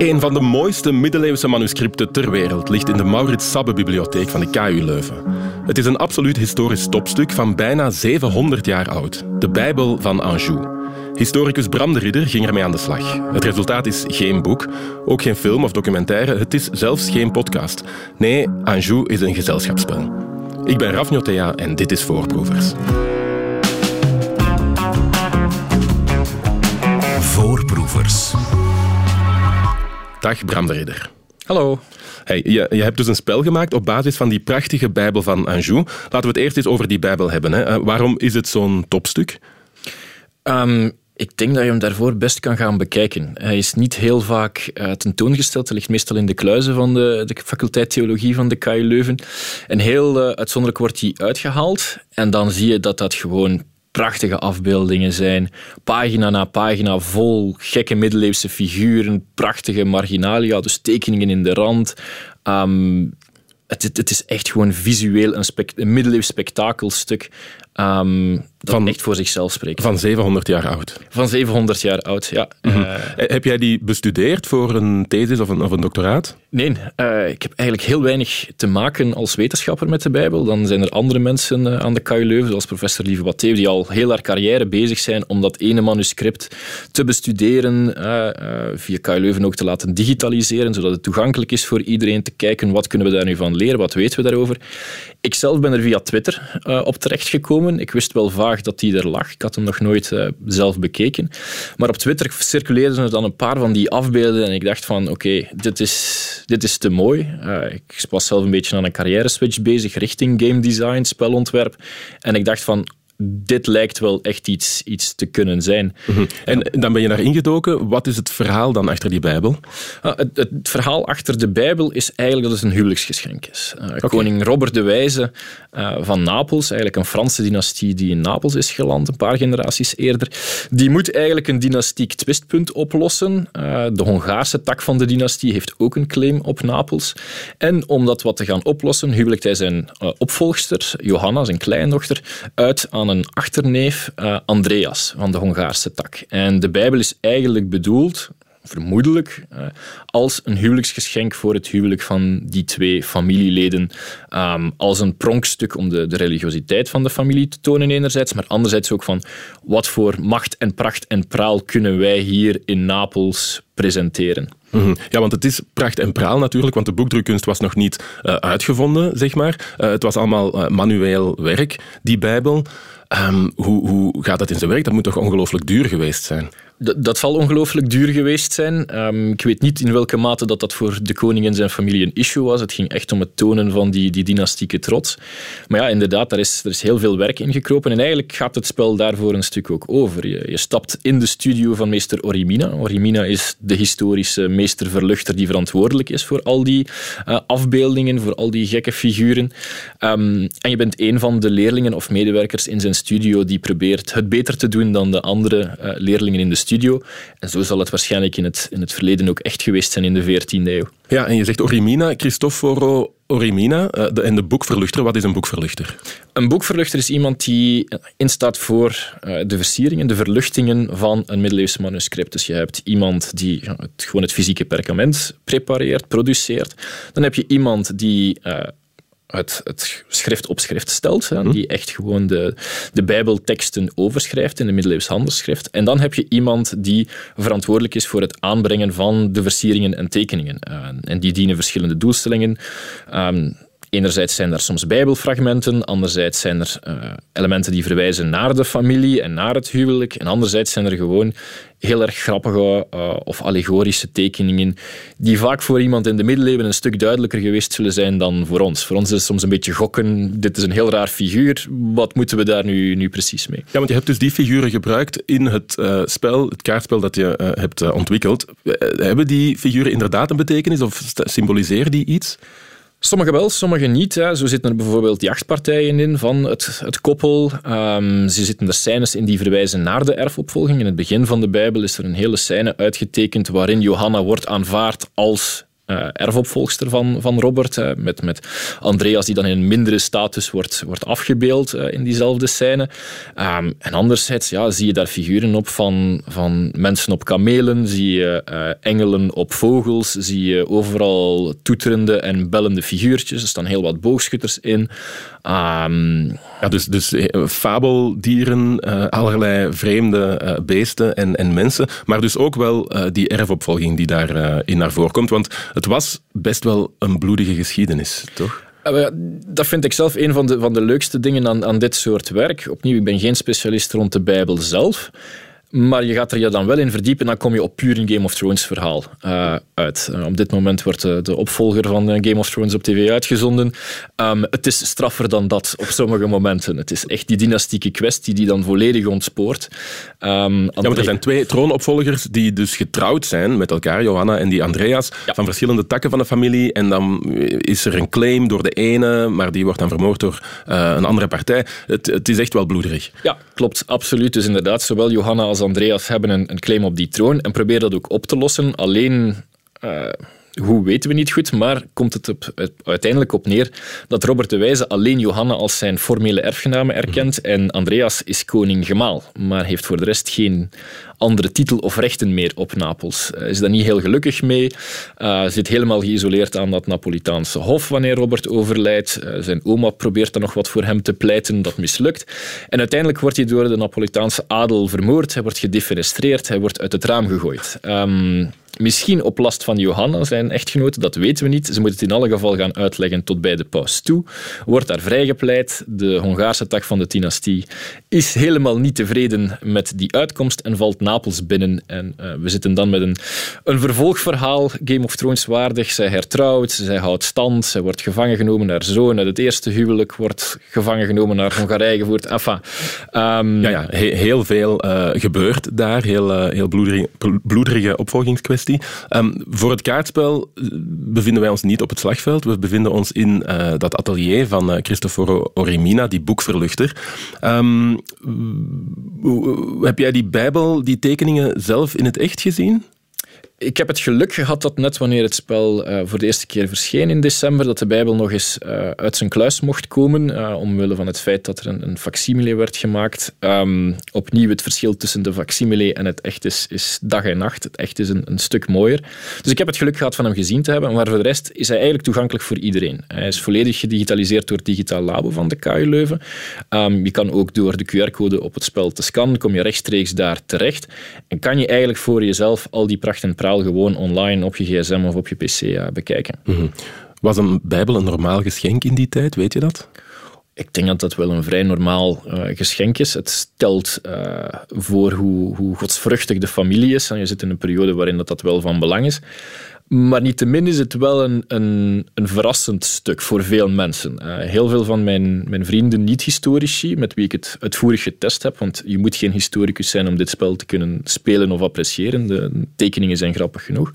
Een van de mooiste middeleeuwse manuscripten ter wereld ligt in de Maurits Sabbe bibliotheek van de KU Leuven. Het is een absoluut historisch topstuk van bijna 700 jaar oud. De Bijbel van Anjou. Historicus Bram de Ridder ging ermee aan de slag. Het resultaat is geen boek, ook geen film of documentaire, het is zelfs geen podcast. Nee, Anjou is een gezelschapsspel. Ik ben Raf Njotea en dit is Voorproevers. Voorproevers. Dag Bram de Ridder. Hallo. Hey, je, je, hebt dus een spel gemaakt op basis van die prachtige Bijbel van Anjou. Laten we het eerst eens over die Bijbel hebben. Hè. Uh, waarom is het zo'n topstuk? Um, ik denk dat je hem daarvoor best kan gaan bekijken. Hij is niet heel vaak uh, tentoongesteld. Hij ligt meestal in de kluizen van de, de faculteit Theologie van de KU Leuven. En heel uh, uitzonderlijk wordt hij uitgehaald. En dan zie je dat dat gewoon prachtige afbeeldingen zijn. Pagina na pagina vol gekke middeleeuwse figuren, prachtige marginalia, dus tekeningen in de rand. Um, het, is echt gewoon visueel een, een middeleeuws spektakelstuk. Um, dat van, echt voor zichzelf spreekt. Van 700 jaar oud? Van 700 jaar oud, ja. Mm -hmm. uh, heb jij die bestudeerd voor een thesis of een, of een doctoraat? Nee, uh, ik heb eigenlijk heel weinig te maken als wetenschapper met de Bijbel. Dan zijn er andere mensen uh, aan de KU Leuven, zoals professor Lieve Batteeu, die al heel haar carrière bezig zijn om dat ene manuscript te bestuderen, via KU Leuven ook te laten digitaliseren, zodat het toegankelijk is voor iedereen te kijken wat kunnen we daar nu van leren, wat weten we daarover. Ik zelf ben er via Twitter op terechtgekomen. Ik wist wel vaak dat die er lag. Ik had hem nog nooit uh, zelf bekeken. Maar op Twitter circuleerden er dan een paar van die afbeelden en ik dacht van oké, dit, is, dit is te mooi. Uh, ik was zelf een beetje aan een carrière switch bezig richting game design, spelontwerp. En ik dacht van dit lijkt wel echt iets, iets te kunnen zijn. Mm -hmm. En dan ben je daar ingedoken. Wat is het verhaal dan achter die Bijbel? Uh, het, het, verhaal achter de Bijbel is eigenlijk dat het een huwelijksgeschenk is. Uh, okay. Koning Robert de Wijze uh, van Napels, eigenlijk een Franse dynastie die in Napels is geland, een paar generaties eerder, die moet eigenlijk een dynastiek twistpunt oplossen. de Hongaarse tak van de dynastie heeft ook een claim op Napels. En om dat wat te gaan oplossen, huwelijkt hij zijn opvolgster, Johanna, zijn kleindochter, uit aan een achterneef, uh, Andreas, van de Hongaarse tak. En de Bijbel is eigenlijk bedoeld, vermoedelijk, uh, als een huwelijksgeschenk voor het huwelijk van die twee familieleden. Um, als een pronkstuk om de, de religiositeit van de familie te tonen enerzijds, maar anderzijds ook van wat voor macht en pracht en praal kunnen wij hier in Napels presenteren. Mm -hmm. Ja, want het is pracht en praal natuurlijk, want de boekdrukkunst was nog niet uh, uitgevonden, zeg maar. Uh, het was allemaal uh, manueel werk, die Bijbel. Um, hoe, hoe gaat dat in zijn werk? Dat moet toch ongelooflijk duur geweest zijn? D dat zal ongelooflijk duur geweest zijn. Um, ik weet niet in welke mate dat, dat voor de koning en zijn familie een issue was. Het ging echt om het tonen van die, die dynastieke trots. Maar ja, inderdaad, daar is, er is heel veel werk in gekropen. En eigenlijk gaat het spel daarvoor een stuk ook over. Je, je stapt in de studio van meester Orimina. Orimina is de historische meesterverluchter die verantwoordelijk is voor al die uh, afbeeldingen, voor al die gekke figuren. Um, en je bent een van de leerlingen of medewerkers in zijn studio die probeert het beter te doen dan de andere uh, leerlingen in de studio. En zo zal het waarschijnlijk in het, in het verleden ook echt geweest zijn in de 14e eeuw. Ja, en je zegt Orimina, Cristoforo Orimina. Uh, de, en de boekverluchter, wat is een boekverluchter? Een boekverluchter is iemand die instaat voor uh, de versieringen, de verluchtingen van een middeleeuwse manuscript. Dus je hebt iemand die gewoon het fysieke perkament prepareert, produceert. Dan heb je iemand die het, het schrift op schrift stelt, hè, die echt gewoon de, de Bijbelteksten overschrijft in de middeleeuws handelsschrift. En dan heb je iemand die verantwoordelijk is voor het aanbrengen van de versieringen en tekeningen. Uh, en die dienen verschillende doelstellingen. Um, Enerzijds zijn er soms bijbelfragmenten, anderzijds zijn er uh, elementen die verwijzen naar de familie en naar het huwelijk, en anderzijds zijn er gewoon heel erg grappige uh, of allegorische tekeningen die vaak voor iemand in de middeleeuwen een stuk duidelijker geweest zullen zijn dan voor ons. Voor ons is het soms een beetje gokken, dit is een heel raar figuur, wat moeten we daar nu, nu precies mee? Ja, want je hebt dus die figuren gebruikt in het uh, spel, het kaartspel dat je hebt ontwikkeld. hebben die figuren inderdaad een betekenis of symboliseren die iets? Sommige wel, sommige niet. Hè. Zo zitten er bijvoorbeeld jachtpartijen in van het, het koppel. Um, ze zitten er scènes in die verwijzen naar de erfopvolging. In het begin van de Bijbel is er een hele scène uitgetekend waarin Johanna wordt aanvaard als uh, erfopvolgster van, van Robert. met, met Andreas, die dan in een mindere status wordt, wordt afgebeeld in diezelfde scène. Um, en anderzijds ja, zie je daar figuren op van, van mensen op kamelen, zie je engelen op vogels, zie je overal toeterende en bellende figuurtjes. Er staan heel wat boogschutters in. Um, ja, dus, dus fabeldieren, allerlei vreemde beesten en, en mensen, maar dus ook wel die erfopvolging die daarin in naar voren komt. Want het was best wel een bloedige geschiedenis, toch? Dat vind ik zelf een van de, van de leukste dingen aan, aan dit soort werk. Opnieuw, ik ben geen specialist rond de Bijbel zelf. Maar je gaat er je dan wel in verdiepen, dan kom je op puur een Game of Thrones verhaal uh, uit. Uh, op dit moment wordt de, de opvolger van Game of Thrones op tv uitgezonden. Um, het is straffer dan dat op sommige momenten. Het is echt die dynastieke kwestie die dan volledig ontspoort. Um, ja, want er zijn twee troonopvolgers die dus getrouwd zijn met elkaar, Johanna en die Andreas, ja. van verschillende takken van de familie. En dan is er een claim door de ene, maar die wordt dan vermoord door een andere partij. Het, het is echt wel bloederig. Ja, klopt, absoluut. Dus inderdaad, zowel Johanna als Andreas hebben een, claim op die troon en proberen dat ook op te lossen. Alleen, uh, hoe weten we niet goed, maar komt het op, uiteindelijk op neer dat Robert de Wijze alleen Johanna als zijn formele erfgename erkent en Andreas is koning gemaal, maar heeft voor de rest geen andere titel of rechten meer op Napels. Hij is daar niet heel gelukkig mee. Uh, zit helemaal geïsoleerd aan dat Napolitaanse hof wanneer Robert overlijdt. Uh, zijn oma probeert dan nog wat voor hem te pleiten, dat mislukt. En uiteindelijk wordt hij door de Napolitaanse adel vermoord. Hij wordt gedefenestreerd, hij wordt uit het raam gegooid. Um, Misschien op last van Johanna, zijn echtgenote, dat weten we niet. Ze moet het in alle geval gaan uitleggen tot bij de paus toe. Wordt daar vrijgepleit. De Hongaarse tak van de dynastie is helemaal niet tevreden met die uitkomst en valt Napels binnen. En uh, we zitten dan met een, een vervolgverhaal, Game of Thrones waardig. Zij hertrouwt, zij houdt stand, zij wordt gevangen genomen. Haar zoon uit het eerste huwelijk wordt gevangen genomen, naar Hongarije gevoerd. Enfin, um... ja, ja, heel veel uh, gebeurt daar. Heel, uh, heel bloederige, bloederige opvolgingskwestie. Ehm, voor het kaartspel eh, bevinden wij ons niet op het slagveld. We bevinden ons in uh, dat atelier van uh, Cristoforo Oremina, die boekverluchter. Um, heb jij die Bijbel, die tekeningen zelf in het echt gezien? Ik heb het geluk gehad dat net wanneer het spel uh, voor de eerste keer verscheen in december, dat de Bijbel nog eens uh, uit zijn kluis mocht komen, uh, omwille van het feit dat er een, een facsimile werd gemaakt. Um, opnieuw, het verschil tussen de facsimile en het echt is, is dag en nacht. Het echt is een, een, stuk mooier. Dus ik heb het geluk gehad van hem gezien te hebben, maar voor de rest is hij eigenlijk toegankelijk voor iedereen. Hij is volledig gedigitaliseerd door het digitaal labo van de KU Leuven. Um, je kan ook door de QR-code op het spel te scannen, kom je rechtstreeks daar terecht en kan je eigenlijk voor jezelf al die pracht en gewoon online op je gsm of op je pc bekijken. Mhm. Was een bijbel een normaal geschenk in die tijd, weet je dat? Ik denk dat dat wel een vrij normaal uh, geschenk is. Het stelt uh, voor hoe, hoe godsvruchtig de familie is. En je zit in een periode waarin dat, dat wel van belang is. Maar niettemin is het wel een, een, een verrassend stuk voor veel mensen. Uh, heel veel van mijn, mijn vrienden, niet-historici, met wie ik het uitvoerig getest heb, want je moet geen historicus zijn om dit spel te kunnen spelen of appreciëren. De tekeningen zijn grappig genoeg.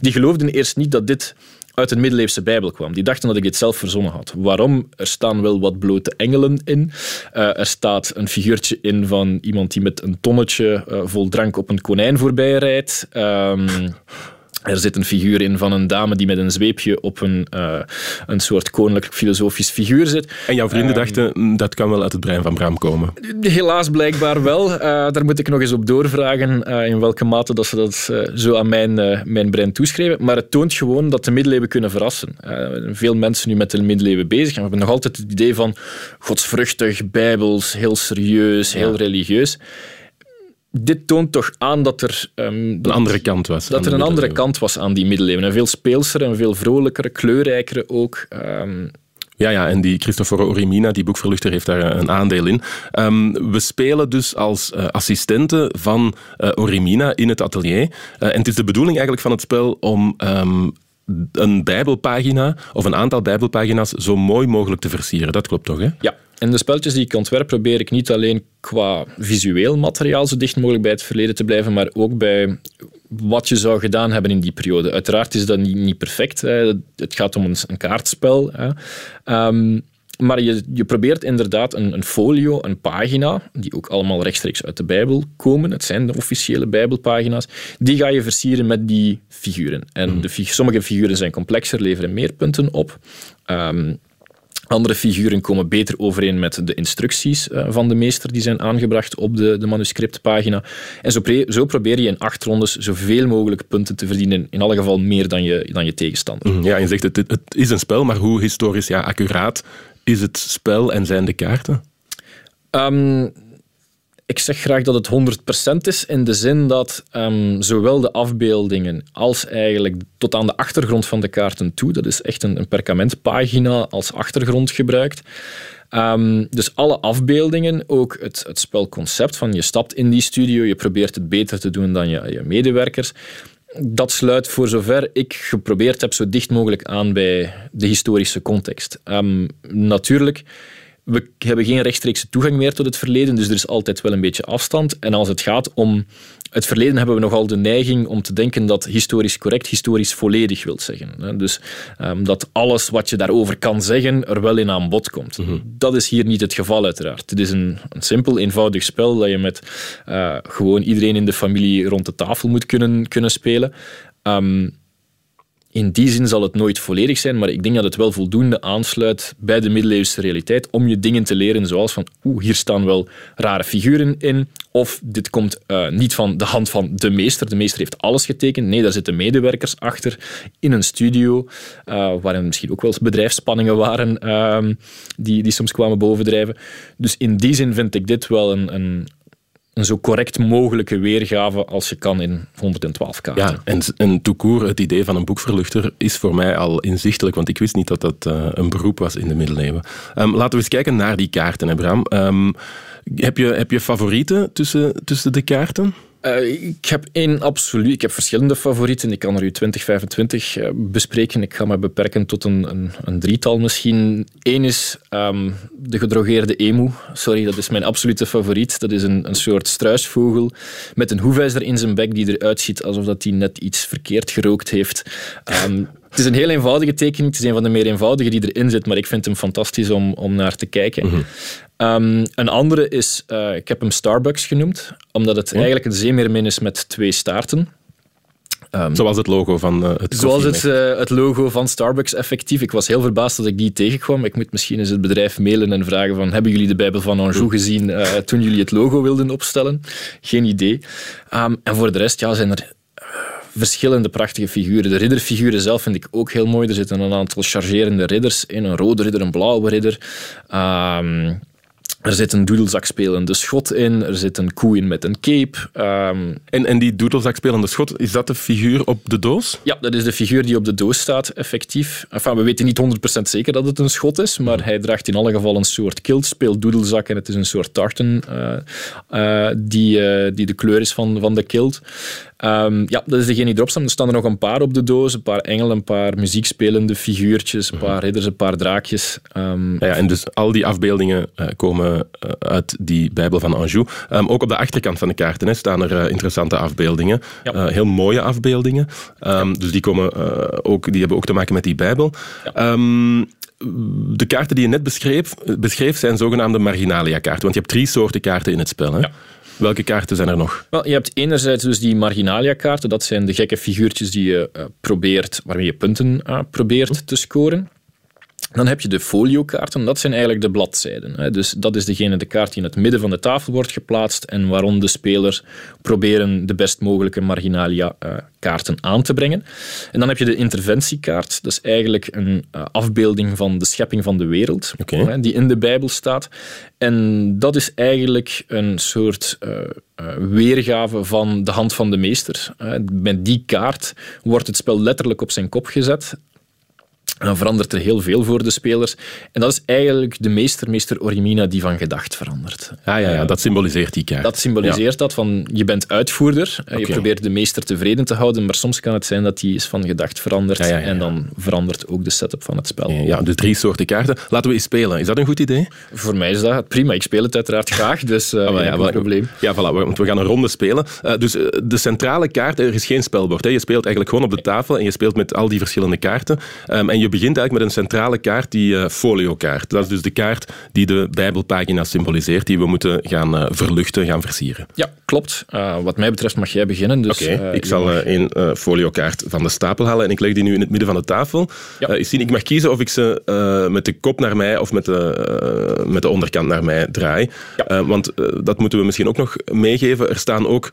Die geloofden eerst niet dat dit uit een middeleeuwse Bijbel kwam. Die dachten dat ik dit zelf verzonnen had. Waarom? Er staan wel wat blote engelen in. Uh, er staat een figuurtje in van iemand die met een tonnetje uh, vol drank op een konijn voorbij rijdt. Um, er zit een figuur in van een dame die met een zweepje op een, uh, een soort koninklijk filosofisch figuur zit. En jouw vrienden um, dachten, mm, dat kan wel uit het brein van Bram komen? Helaas blijkbaar wel. Uh, daar moet ik nog eens op doorvragen uh, in welke mate dat ze dat zo aan mijn, mijn brein toeschreven. Maar het toont gewoon dat de middeleeuwen kunnen verrassen. veel mensen nu met de middeleeuwen bezig en we hebben nog altijd het idee van godsvruchtig, bijbels, heel serieus, heel ja. religieus dit toont toch aan dat er... Um, een andere kant was. Dat er een andere kant was aan die middeleeuwen. En veel speelser en veel vrolijker, kleurrijker ook. Um, ja, ja, en die Cristoforo Orimina, die boekverluchter, heeft daar een aandeel in. Um, we spelen dus als uh, assistenten van uh, Orimina in het atelier. Uh, en het is de bedoeling eigenlijk van het spel om um, een bijbelpagina of een aantal bijbelpagina's zo mooi mogelijk te versieren. Dat klopt toch, hè? Ja, en de spelletjes die ik ontwerp probeer ik niet alleen qua visueel materiaal zo dicht mogelijk bij het verleden te blijven, maar ook bij wat je zou gedaan hebben in die periode. Uiteraard is dat niet, niet perfect. Hè. Het gaat om een, een kaartspel. Hè. Um, maar je, je probeert inderdaad een, een folio, een pagina, die ook allemaal rechtstreeks uit de Bijbel komen. Het zijn de officiële Bijbelpagina's. Die ga je versieren met die figuren. En de, sommige figuren zijn complexer, leveren meer punten op. Ehm, andere figuren komen beter overeen met de instructies eh, van de meester die zijn aangebracht op de, de manuscriptpagina. En zo, zo, probeer je in acht rondes zoveel mogelijk punten te verdienen. In alle geval meer dan je, dan je tegenstander. Mhm, ja, je zegt het, het is een spel, maar hoe historisch ja, accuraat is het spel en zijn de kaarten? Um, ik zeg graag dat het 100% is, in de zin dat um, zowel de afbeeldingen als eigenlijk tot aan de achtergrond van de kaarten toe, dat is echt een, een perkamentpagina als achtergrond gebruikt. Um, dus alle afbeeldingen, ook het, het spelconcept van je stapt in die studio, je probeert het beter te doen dan je, je medewerkers. Dat sluit voor zover ik geprobeerd heb zo dicht mogelijk aan bij de historische context. Um, natuurlijk we hebben geen rechtstreekse toegang meer tot het verleden, dus er is altijd wel een beetje afstand. En als het gaat om het verleden, hebben we nogal de neiging om te denken dat historisch correct historisch volledig wil zeggen. Dus um, dat alles wat je daarover kan zeggen er wel in aan bod komt. Mhm. Dat is hier niet het geval, uiteraard. Het is een, een simpel, eenvoudig spel dat je met uh, gewoon iedereen in de familie rond de tafel moet kunnen, kunnen spelen. Um, in die zin zal het nooit volledig zijn, maar ik denk dat het wel voldoende aansluit bij de middeleeuwse realiteit om je dingen te leren zoals van oeh, hier staan wel rare figuren in, of dit komt uh, niet van de hand van de meester. De meester heeft alles getekend. Nee, daar zitten medewerkers achter in een studio, uh, waarin misschien ook wel bedrijfsspanningen waren uh, die, die soms kwamen bovendrijven. Dus in die zin vind ik dit wel een, een, een zo correct mogelijke weergave als je kan in 112 kaarten. Ja, en, en toekoer, het idee van een boekverluchter is voor mij al inzichtelijk, want ik wist niet dat dat uh, een beroep was in de middeleeuwen. Um, laten we eens kijken naar die kaarten, Abraham. Um, heb, je, heb je favorieten tussen, tussen de kaarten? Uh, ik heb één absoluut. Ik heb verschillende favorieten. Ik kan er u 20, 25 uh, bespreken. Ik ga me beperken tot een, een, een drietal misschien. Eén is um, de gedrogeerde emu. Sorry, dat is mijn absolute favoriet. Dat is een, een soort struisvogel met een hoefijzer in zijn bek die eruit ziet alsof hij net iets verkeerd gerookt heeft. Um, het is een heel eenvoudige tekening. Het is een van de meer eenvoudige die erin zit, maar ik vind hem fantastisch om, om naar te kijken. Mm Um, een andere is, uh, ik heb hem Starbucks genoemd, omdat het eigenlijk een zeemeermin is met twee staarten. Um, zoals het logo van uh, het Zoals het, uh, het, logo van Starbucks effectief. Ik was heel verbaasd dat ik die tegenkwam. Ik moet misschien eens het bedrijf mailen en vragen van hebben jullie de Bijbel van Anjou gezien uh, toen jullie het logo wilden opstellen? Geen idee. Um, en voor de rest ja, zijn er verschillende prachtige figuren. De ridderfiguren zelf vind ik ook heel mooi. Er zitten een aantal chargerende ridders in. Een rode ridder, een blauwe ridder. Um, er zit een doedelzakspelende schot in, er zit een koe in met een cape. Um, en, en die doedelzakspelende schot, is dat de figuur op de doos? Ja, dat is de figuur die op de doos staat, effectief. Enfin, we weten niet 100% zeker dat het een schot is, maar hij draagt in alle geval een soort kilt, speelt doedelzak en het is een soort tartan uh, uh, die, uh, die de kleur is van, van de kilt. Um, ja, dat is degene die erop staat. Er staan er nog een paar op de doos. Een paar engelen, een paar muziekspelende figuurtjes, een paar ridders, een paar draakjes. Um, ja, en dus al die afbeeldingen uh, komen uh, uit die Bijbel van Anjou. Um, ook op de achterkant van de kaarten hè, staan er uh, interessante afbeeldingen. Ja. heel mooie afbeeldingen. Dus die, komen, ook, die hebben ook te maken met die Bijbel. Ja de kaarten die je net beschreef, beschreef zijn zogenaamde marginalia-kaarten. Want je hebt drie soorten kaarten in het spel. Hè? Ja. Welke kaarten zijn er nog? Wel, je hebt enerzijds dus die marginalia-kaarten. Dat zijn de gekke figuurtjes die je uh, probeert, waarmee je punten uh, probeert te scoren. Dan heb je de foliokaarten, dat zijn eigenlijk de bladzijden. Dus dat is degene, de kaart die in het midden van de tafel wordt geplaatst en waarom de spelers proberen de best mogelijke marginalia-kaarten aan te brengen. En dan heb je de interventiekaart, dat is eigenlijk een eh, afbeelding van de schepping van de wereld, die in de Bijbel staat. En dat is eigenlijk een soort uh, weergave van de hand van de meester. Met die kaart wordt het spel letterlijk op zijn kop gezet dan verandert er heel veel voor de spelers. En dat is eigenlijk de meester, meester Orimina, die van gedacht verandert. Ah ja, ja dat symboliseert die kaart. Dat symboliseert dat, van je bent uitvoerder, okay. je probeert de meester tevreden te houden, maar soms kan het zijn dat die is van gedacht ja, ja, en dan verandert ook de setup van het spel. Ja, dus drie soorten kaarten. Laten we eens spelen. Is dat een goed idee? Voor mij is dat prima. Ik speel het uiteraard graag, dus uh, oh, geen probleem. Ja, voilà, want we gaan een ronde spelen. Uh, dus de centrale kaart, er is geen spelbord. Hè. Je speelt eigenlijk gewoon op de tafel en je speelt met al die verschillende kaarten. Um, en je je begint eigenlijk met een centrale kaart, die uh, foliokaart. Dat is dus de kaart die de Bijbelpagina's symboliseert, die we moeten gaan uh, verluchten, gaan versieren. Ja, klopt. Uh, wat mij betreft mag jij beginnen. Dus, Oké, okay, ik zal een foliokaart van de stapel halen en ik leg die nu in het midden van de tafel. Ja. ik, zie, ik mag kiezen of ik ze met de kop naar mij of met de, met de onderkant naar mij draai. Ja. want dat moeten we misschien ook nog meegeven. Er staan ook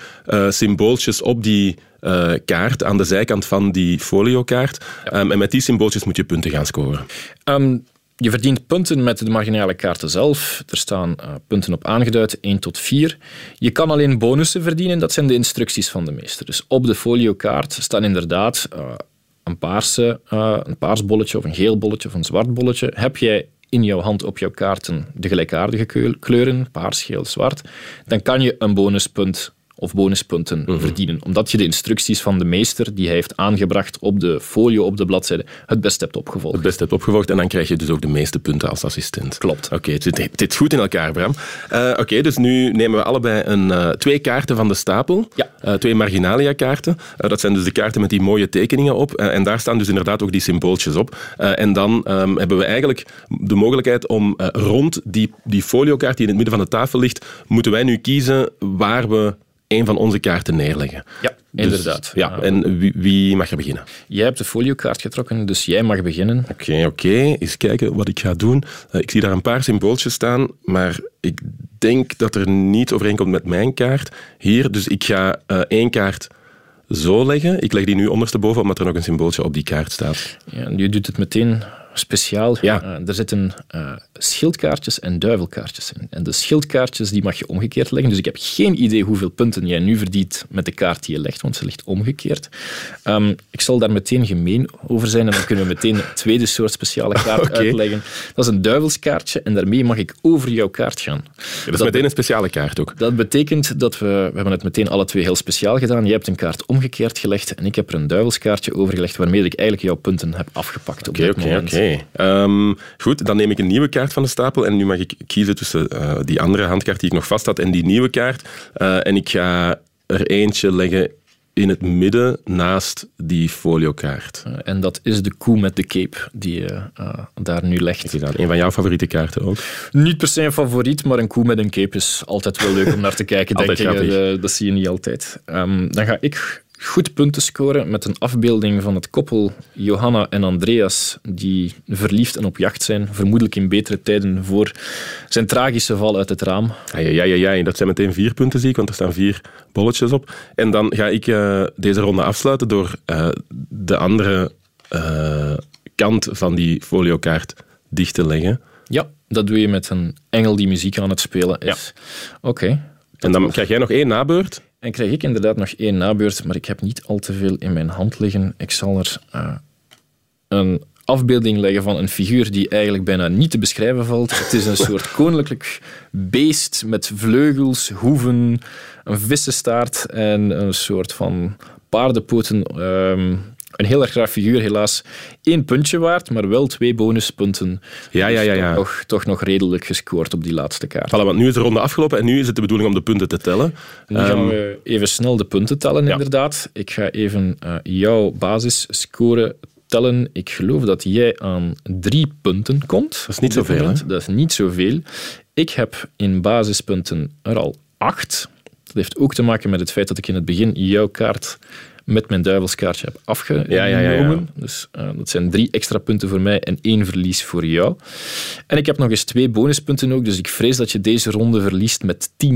symbooltjes op die uh, kaart aan de zijkant van die foliokaart. Ja. Um, en met die symbooltjes moet je punten gaan scoren. Um, je verdient punten met de marginale kaarten zelf. Er staan uh, punten op aangeduid, 1 tot 4. Je kan alleen bonussen verdienen, dat zijn de instructies van de meester. Dus op de foliokaart staan inderdaad uh, een, paarse, een paars bolletje of een geel bolletje of een zwart bolletje. Heb jij in jouw hand op jouw kaarten de gelijkaardige kleuren, paars, geel, zwart, dan kan je een bonuspunt of bonuspunten mhm. verdienen. Omdat je de instructies van de meester die hij heeft aangebracht op de folio, op de bladzijde, het best hebt opgevolgd. Het best hebt opgevolgd en dan krijg je dus ook de meeste punten als assistent. Klopt. Oké, het, het, zit goed in elkaar, Bram. Uh, Oké, dus nu nemen we allebei een, uh, twee kaarten van de stapel. Ja. Uh, twee marginalia-kaarten. dat zijn dus de kaarten met die mooie tekeningen op. en daar staan dus inderdaad ook die symbooltjes op. en dan um, hebben we eigenlijk de mogelijkheid om rond die, die foliokaart die in het midden van de tafel ligt, moeten wij nu kiezen waar we een van onze kaarten neerleggen. Ja, dus, inderdaad. Ja, en wie, wie, mag er beginnen? Jij hebt de foliokaart getrokken, dus jij mag beginnen. Oké, oké. Okay. Eens kijken wat ik ga doen. Uh, ik zie daar een paar symbooltjes staan, maar ik denk dat er niet overeenkomt met mijn kaart. Hier, dus ik ga uh, één kaart zo leggen. Ik leg die nu ondersteboven, omdat er nog een symbooltje op die kaart staat. Ja, je doet het meteen speciaal. Ja. Uh, er zitten uh, schildkaartjes en duivelkaartjes in. En de schildkaartjes die mag je omgekeerd leggen. Dus ik heb geen idee hoeveel punten jij nu verdient met de kaart die je legt, want ze ligt omgekeerd. Um, ik zal daar meteen gemeen over zijn en dan kunnen we meteen een tweede soort speciale kaart okay. uitleggen. Dat is een duivelskaartje en daarmee mag ik over jouw kaart gaan. Ja, dat is meteen een speciale kaart ook. Dat betekent dat we, we hebben het meteen alle twee heel speciaal gedaan. Jij hebt een kaart omgekeerd gelegd en ik heb er een duivelskaartje overgelegd waarmee ik eigenlijk jouw punten heb afgepakt Oké, oké. Um, goed, dan neem ik een nieuwe kaart van de stapel en nu mag ik kiezen tussen uh, die andere handkaart die ik nog vast had en die nieuwe kaart. Uh, en ik ga er eentje leggen in het midden naast die foliokaart. Uh, en dat is de koe met de cape die je uh, daar nu legt. Een van jouw favoriete kaarten ook? Niet per se een favoriet, maar een koe met een cape is altijd wel leuk om naar te kijken. denk ik. dat zie je niet altijd. Um, dan ga ik goed punten scoren met een afbeelding van het koppel Johanna en Andreas, die verliefd en op jacht zijn, vermoedelijk in betere tijden voor zijn tragische val uit het raam. Ja, ja, ja, ja. dat zijn meteen vier punten, zie ik, want er staan vier bolletjes op. En dan ga ik uh, deze ronde afsluiten door uh, de andere uh, kant van die foliokaart dicht te leggen. Ja, dat doe je met een engel die muziek aan het spelen is. Ja. Oké. En dan krijg jij nog één nabeurt. En krijg ik inderdaad nog één nabeurt, maar ik heb niet al te veel in mijn hand liggen. Ik zal er uh, een afbeelding leggen van een figuur die eigenlijk bijna niet te beschrijven valt. Het is een soort koninklijk beest met vleugels, hoeven, een vissenstaart en een soort van paardenpoten. Um, een heel erg graag figuur, helaas één puntje waard, maar wel twee bonuspunten. Ja, ja, ja. ja. Toch, nog, toch nog redelijk gescoord op die laatste kaart. Voilà, want nu is de ronde afgelopen en nu is het de bedoeling om de punten te tellen. Nu gaan ehm, we even snel de punten tellen, inderdaad. Ik ga even uh, jouw basisscore tellen. Ik geloof dat jij aan drie punten komt. Dat is niet zoveel, hè? Dat is niet zoveel. Ik heb in basispunten er al acht. Dat heeft ook te maken met het feit dat ik in het begin jouw kaart met mijn duivelskaartje heb afgenomen. Ja, ja, ja, dus uh, dat zijn drie extra punten voor mij en één verlies voor jou. En ik heb nog eens twee bonuspunten ook, dus ik vrees dat je deze ronde verliest met 10-3.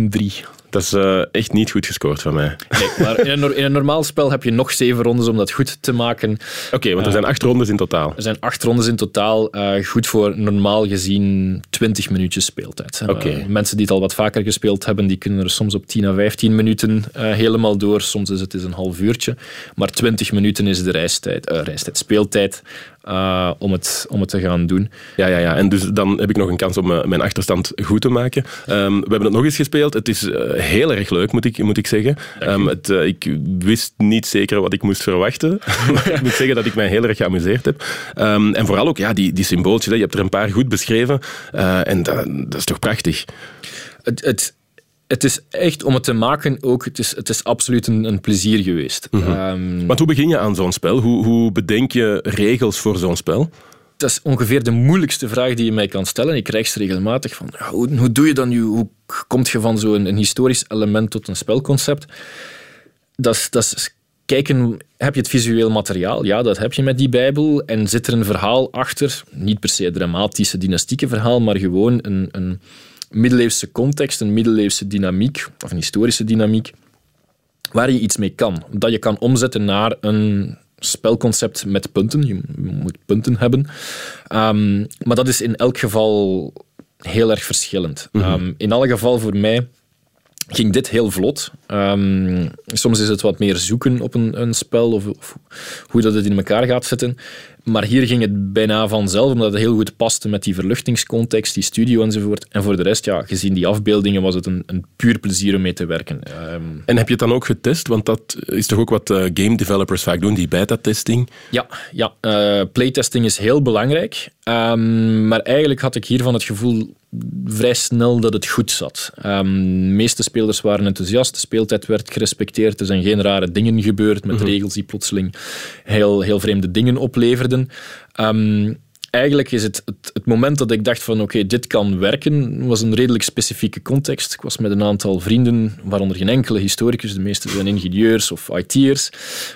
Dat is uh, echt niet goed gescoord van mij. Nee, maar in een, in een, normaal spel heb je nog zeven rondes om dat goed te maken. Oké, okay, want er zijn acht rondes in totaal. Er zijn acht rondes in totaal. Uh, goed voor normaal gezien 20 minuutjes speeltijd. Okay. mensen die het al wat vaker gespeeld hebben, die kunnen er soms op 10 à 15 minuten helemaal door. Soms is het eens een half uurtje. Maar 20 minuten is de reistijd, reistijd speeltijd uh, om, het, om het te gaan doen. Ja, ja, ja, en dus dan heb ik nog een kans om uh, mijn achterstand goed te maken. Um, we hebben het nog eens gespeeld. Het is uh, heel erg leuk, moet ik, moet ik zeggen. Um, het, ik wist niet zeker wat ik moest verwachten. maar ik moet zeggen dat ik mij heel erg geamuseerd heb. Um, en vooral ook ja, die, die symbooltjes. Hè. Je hebt er een paar goed beschreven. en dat, dat is toch prachtig? Het, het, het is echt om het te maken ook, het is, het is absoluut een, een plezier geweest. Mm Want hoe begin je aan zo'n spel? Hoe, hoe bedenk je regels voor zo'n spel? Dat is ongeveer de moeilijkste vraag die je mij kan stellen. Ik krijg ze regelmatig van, hoe, hoe doe je dan nu, hoe komt je van zo'n een historisch element tot een spelconcept? Dat is, dat is kijken, heb je het visueel materiaal? Ja, dat heb je met die Bijbel. En zit er een verhaal achter? Niet per se een dramatische, dynastieke verhaal, maar gewoon een, een middeleeuwse context, een middeleeuwse dynamiek, of een historische dynamiek, waar je iets mee kan. Dat je kan omzetten naar een spelconcept met punten. Je moet punten hebben. Um, maar dat is in elk geval heel erg verschillend. Mm -hmm. um, in elk geval voor mij ging dit heel vlot. Um, soms is het wat meer zoeken op een, een spel of, of, hoe dat het in elkaar gaat zitten. Maar hier ging het bijna vanzelf, omdat het heel goed paste met die verluchtingscontext, die studio enzovoort. En voor de rest, ja, gezien die afbeeldingen, was het een, een puur plezier om mee te werken. Um, en heb je het dan ook getest? Want dat is toch ook wat uh, game developers vaak doen, die beta-testing? Ja, ja uh, playtesting is heel belangrijk. Um, maar eigenlijk had ik hiervan het gevoel vrij snel dat het goed zat. Um, de meeste spelers waren enthousiast, de speeltijd werd gerespecteerd, er zijn geen rare dingen gebeurd met mm -hmm. regels die plotseling heel, heel vreemde dingen opleverden. Um, eigenlijk is het, het, het, moment dat ik dacht van oké, okay, dit kan werken, was een redelijk specifieke context. Ik was met een aantal vrienden, waaronder geen enkele historicus, de meeste zijn ingenieurs of IT'ers,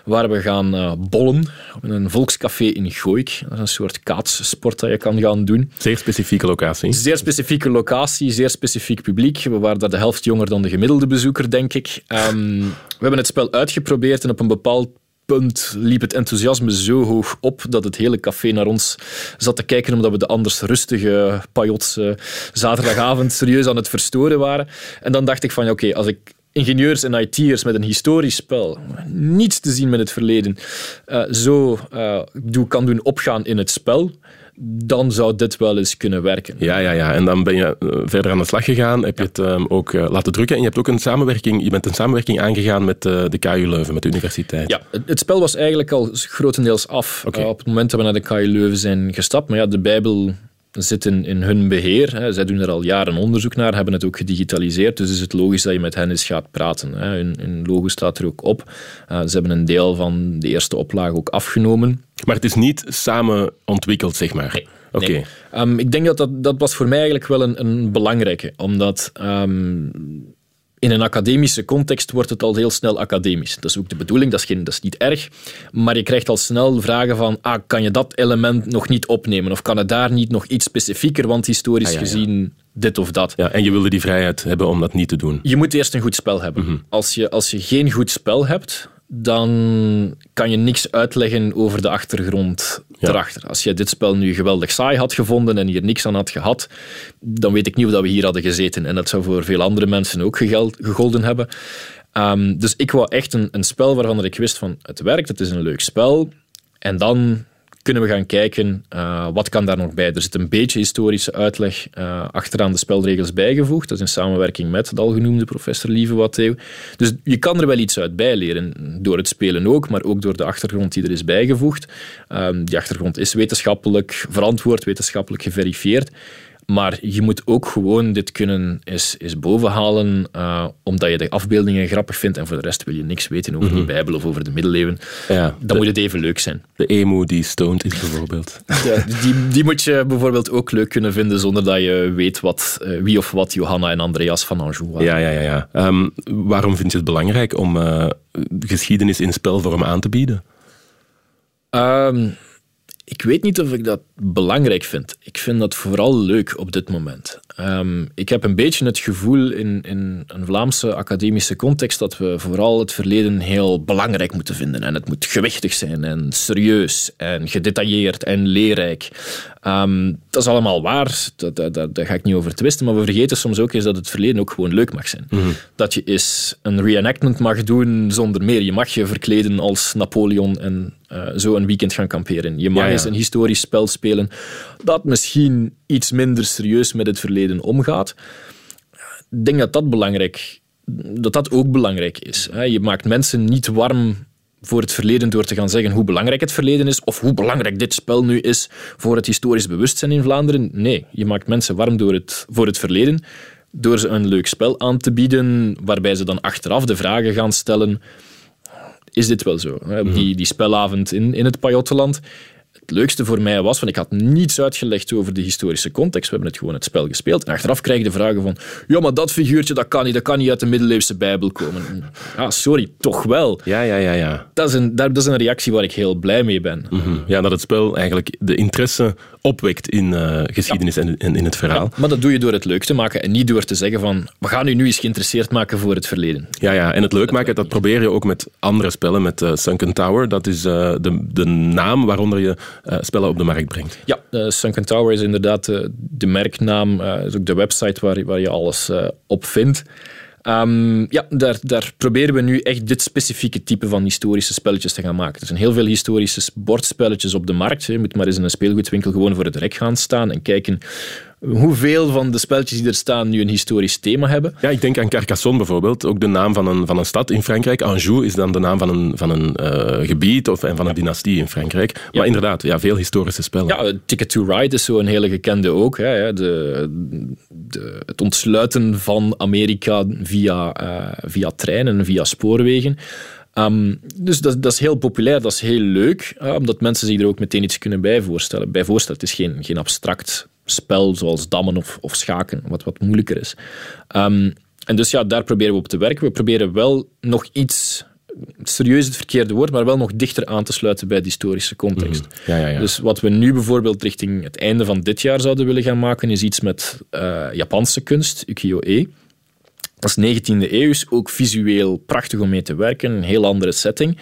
waar we gaan uh, bollen in een volkscafé in Gooik. Dat is een soort kaatssport dat je kan gaan doen. Zeer specifieke locatie. Zeer specifieke locatie, zeer specifiek publiek. We waren daar de helft jonger dan de gemiddelde bezoeker, denk ik. Um, we hebben het spel uitgeprobeerd en op een bepaald liep het enthousiasme zo hoog op dat het hele café naar ons zat te kijken omdat we de anders rustige pajots uh, zaterdagavond serieus aan het verstoren waren. En dan dacht ik van, oké, als ik ingenieurs en IT'ers met een historisch spel, niets te zien met het verleden, uh, zo uh, kan doen opgaan in het spel, dan zou dit wel eens kunnen werken. Ja, ja, ja. En dan ben je verder aan de slag gegaan, heb je het um, ook uh, laten drukken en je hebt ook een samenwerking, je bent een samenwerking aangegaan met uh, de KU Leuven, met de universiteit. Ja, het, het spel was eigenlijk al grotendeels af okay. op het moment dat we naar de KU Leuven zijn gestapt. Maar ja, de Bijbel zit in, in hun beheer. Hè. Zij doen er al jaren onderzoek naar, hebben het ook gedigitaliseerd. Dus is het logisch dat je met hen eens gaat praten. Hè. Hun, hun logo staat er ook op. Uh, ze hebben een deel van de eerste oplage ook afgenomen. Maar het is niet samen ontwikkeld, zeg maar. Nee. Oké. Okay. Nee. Um, ik denk dat, dat dat was voor mij eigenlijk wel een, een belangrijke. Omdat um, in een academische context wordt het al heel snel academisch. Dat is ook de bedoeling, dat is, geen, dat is niet erg. Maar je krijgt al snel vragen van, ah, kan je dat element nog niet opnemen? Of kan het daar niet nog iets specifieker, want historisch ah, ja, ja. gezien dit of dat. Ja, en je wilde die vrijheid hebben om dat niet te doen. Je moet eerst een goed spel hebben. Mm -hmm. als, je, als je geen goed spel hebt, dan kan je niks uitleggen over de achtergrond ja. erachter. Als je dit spel nu geweldig saai had gevonden en hier niks aan had gehad, dan weet ik niet of we hier hadden gezeten. En dat zou voor veel andere mensen ook gegolden hebben. Um, dus ik wou echt een, een spel waarvan ik wist van het werkt, het is een leuk spel. En dan kunnen we gaan kijken uh, wat kan daar nog bij. Er zit een beetje historische uitleg uh, achteraan de spelregels bijgevoegd. Dat is in samenwerking met de al genoemde professor Lieve Watteeuw. Dus je kan er wel iets uit bijleren, door het spelen ook, maar ook door de achtergrond die er is bijgevoegd. Um, die achtergrond is wetenschappelijk verantwoord, wetenschappelijk geverifieerd. Maar je moet ook gewoon dit kunnen eens, eens bovenhalen, uh, omdat je de afbeeldingen grappig vindt en voor de rest wil je niks weten over mm -hmm. die Bijbel of over de middeleeuwen. Ja, dan de, moet het even leuk zijn. De emo die stoned is bijvoorbeeld. Ja, die, die moet je bijvoorbeeld ook leuk kunnen vinden zonder dat je weet wat, uh, wie of wat Johanna en Andreas van Anjou waren. Ja, ja, ja. ja. Um, waarom vind je het belangrijk om uh, geschiedenis in spelvorm aan te bieden? Um, ik weet niet of ik dat belangrijk vind. Ik vind dat vooral leuk op dit moment. Um, ik heb een beetje het gevoel in, in een Vlaamse academische context dat we vooral het verleden heel belangrijk moeten vinden. En het moet gewichtig zijn en serieus en gedetailleerd en leerrijk. Um, dat is allemaal waar, daar, daar, daar, ga ik niet over twisten. Maar we vergeten soms ook eens dat het verleden ook gewoon leuk mag zijn. Mm -hmm. Dat je eens een reenactment mag doen zonder meer. Je mag je verkleden als Napoleon en uh, zo een weekend gaan kamperen. Je mag ja, ja. eens een historisch spel spelen dat misschien iets minder serieus met het verleden omgaat. Ik denk dat dat belangrijk dat dat ook belangrijk is. Je maakt mensen niet warm voor het verleden door te gaan zeggen hoe belangrijk het verleden is of hoe belangrijk dit spel nu is voor het historisch bewustzijn in Vlaanderen. Nee, je maakt mensen warm door het, voor het verleden, door ze een leuk spel aan te bieden, waarbij ze dan achteraf de vragen gaan stellen is dit wel zo? Mhm. Die, die spelavond in, in het Pajottenland het leukste voor mij was, van ik had niets uitgelegd over de historische context. We hebben het gewoon het spel gespeeld. En achteraf krijg je de vragen van, ja, maar dat figuurtje, dat kan niet, dat kan niet uit de middeleeuwse Bijbel komen. Ja, sorry, toch wel. Ja, ja, ja. ja. Dat, is een, dat is een reactie waar ik heel blij mee ben. Mhm. Ja, dat het spel eigenlijk de interesse opwekt in uh, geschiedenis en, in het verhaal. maar dat doe je door het leuk te maken en niet door te zeggen van, we gaan u nu eens geïnteresseerd maken voor het verleden. Ja, ja. en het leuk maken, dat probeer je ook met andere spellen, met uh, Sunken Tower. Dat is uh, de, de naam waaronder je spellen op de markt brengt. Ja, Sunken Tower is inderdaad de, de merknaam, is ook de website waar, waar je alles op vindt. Um, ja, daar, daar proberen we nu echt dit specifieke type van historische spelletjes te gaan maken. Er zijn heel veel historische bordspelletjes op de markt. Je moet maar eens in een speelgoedwinkel gewoon voor het rek gaan staan en kijken hoeveel van de spelletjes die er staan nu een historisch thema hebben. Ja, ik denk aan Carcassonne bijvoorbeeld. Ook de naam van een, van een stad in Frankrijk. Anjou is dan de naam van een, van een uh, gebied of en van een dynastie in Frankrijk. Maar inderdaad, ja, veel historische spellen. Ja, Ticket to Ride is zo'n hele gekende ook. Hè. De, de, het ontsluiten van Amerika via, uh, via treinen, via spoorwegen. Um, dus dat, dat, is heel populair, dat is heel leuk, uh, omdat mensen zich er ook meteen iets kunnen bij voorstellen. Bij voorstellen, het is geen, geen abstract spel zoals dammen of, of schaken, wat wat moeilijker is. Um, en dus ja, daar proberen we op te werken. We proberen wel nog iets serieus het verkeerde woord, maar wel nog dichter aan te sluiten bij de historische context. Mhm. Ja, ja, ja. Dus wat we nu bijvoorbeeld richting het einde van dit jaar zouden willen gaan maken, is iets met uh, Japanse kunst, ukiyo-e. Dat is 19e eeuw, ook visueel prachtig om mee te werken, een heel andere setting.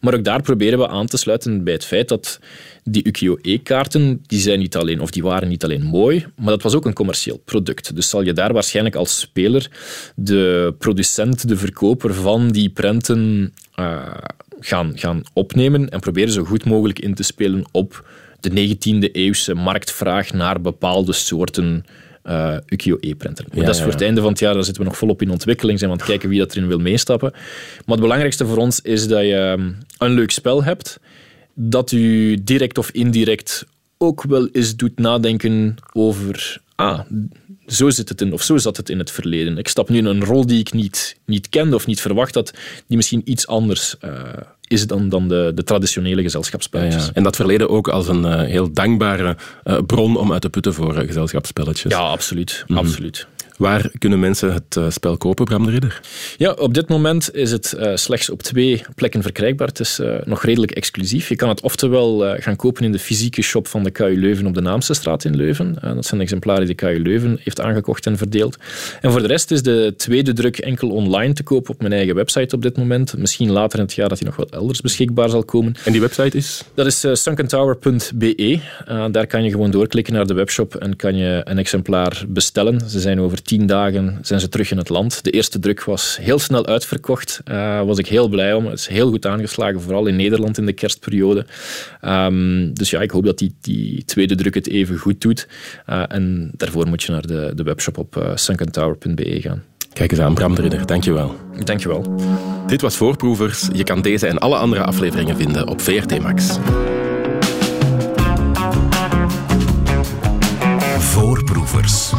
Maar ook daar proberen we aan te sluiten bij het feit dat die ukiyo-e-kaarten, die zijn niet alleen, of die waren niet alleen mooi, maar dat was ook een commercieel product. Dus zal je daar waarschijnlijk als speler de producent, de verkoper van die prenten uh, gaan, gaan opnemen en proberen zo goed mogelijk in te spelen op de 19e eeuwse marktvraag naar bepaalde soorten uh, ukiyo-e-printer. dat is voor het einde van het jaar, daar zitten we nog volop in ontwikkeling, zijn we aan het kijken wie dat erin wil meestappen. Maar het belangrijkste voor ons is dat je ehm, een leuk spel hebt, dat u direct of indirect ook wel eens doet nadenken over ah, zo zit het in, of zo zat het in het verleden. Ik stap nu in een rol die ik niet, niet kende of niet verwacht had, die misschien iets anders uh, is dan, dan de, de traditionele gezelschapsspelletjes. Ja, En dat verleden ook als een uh, heel dankbare uh, bron om uit te putten voor gezelschapsspelletjes. Ja, absoluut. Mm -hmm. absoluut. Waar kunnen mensen het uh, spel kopen, Bram de Ridder? Ja, op dit moment is het uh, slechts op twee plekken verkrijgbaar. Het is uh, nog redelijk exclusief. Je kan het oftewel gaan kopen in de fysieke shop van de KU Leuven op de Naamsestraat in Leuven. dat zijn exemplaren die de KU Leuven heeft aangekocht en verdeeld. En voor de rest is de tweede druk enkel online te kopen op mijn eigen website op dit moment. Misschien later in het jaar dat hij nog wat elders beschikbaar zal komen. En die website is? Dat is sunkentower.be. daar kan je gewoon doorklikken naar de webshop en kan je een exemplaar bestellen. Ze zijn over tien dagen zijn ze terug in het land. De eerste druk was heel snel uitverkocht. Daar uh, was ik heel blij om. Het is heel goed aangeslagen, vooral in Nederland in de kerstperiode. Um, dus ja, ik hoop dat die, die tweede druk het even goed doet. Uh, en daarvoor moet je naar de, de webshop op uh, sunkentower.be gaan. Kijk eens aan, Bram de Ridder. Dankjewel. Dankjewel. Dit was Voorproevers. Je kan deze en alle andere afleveringen vinden op VRT Max. Voorproevers.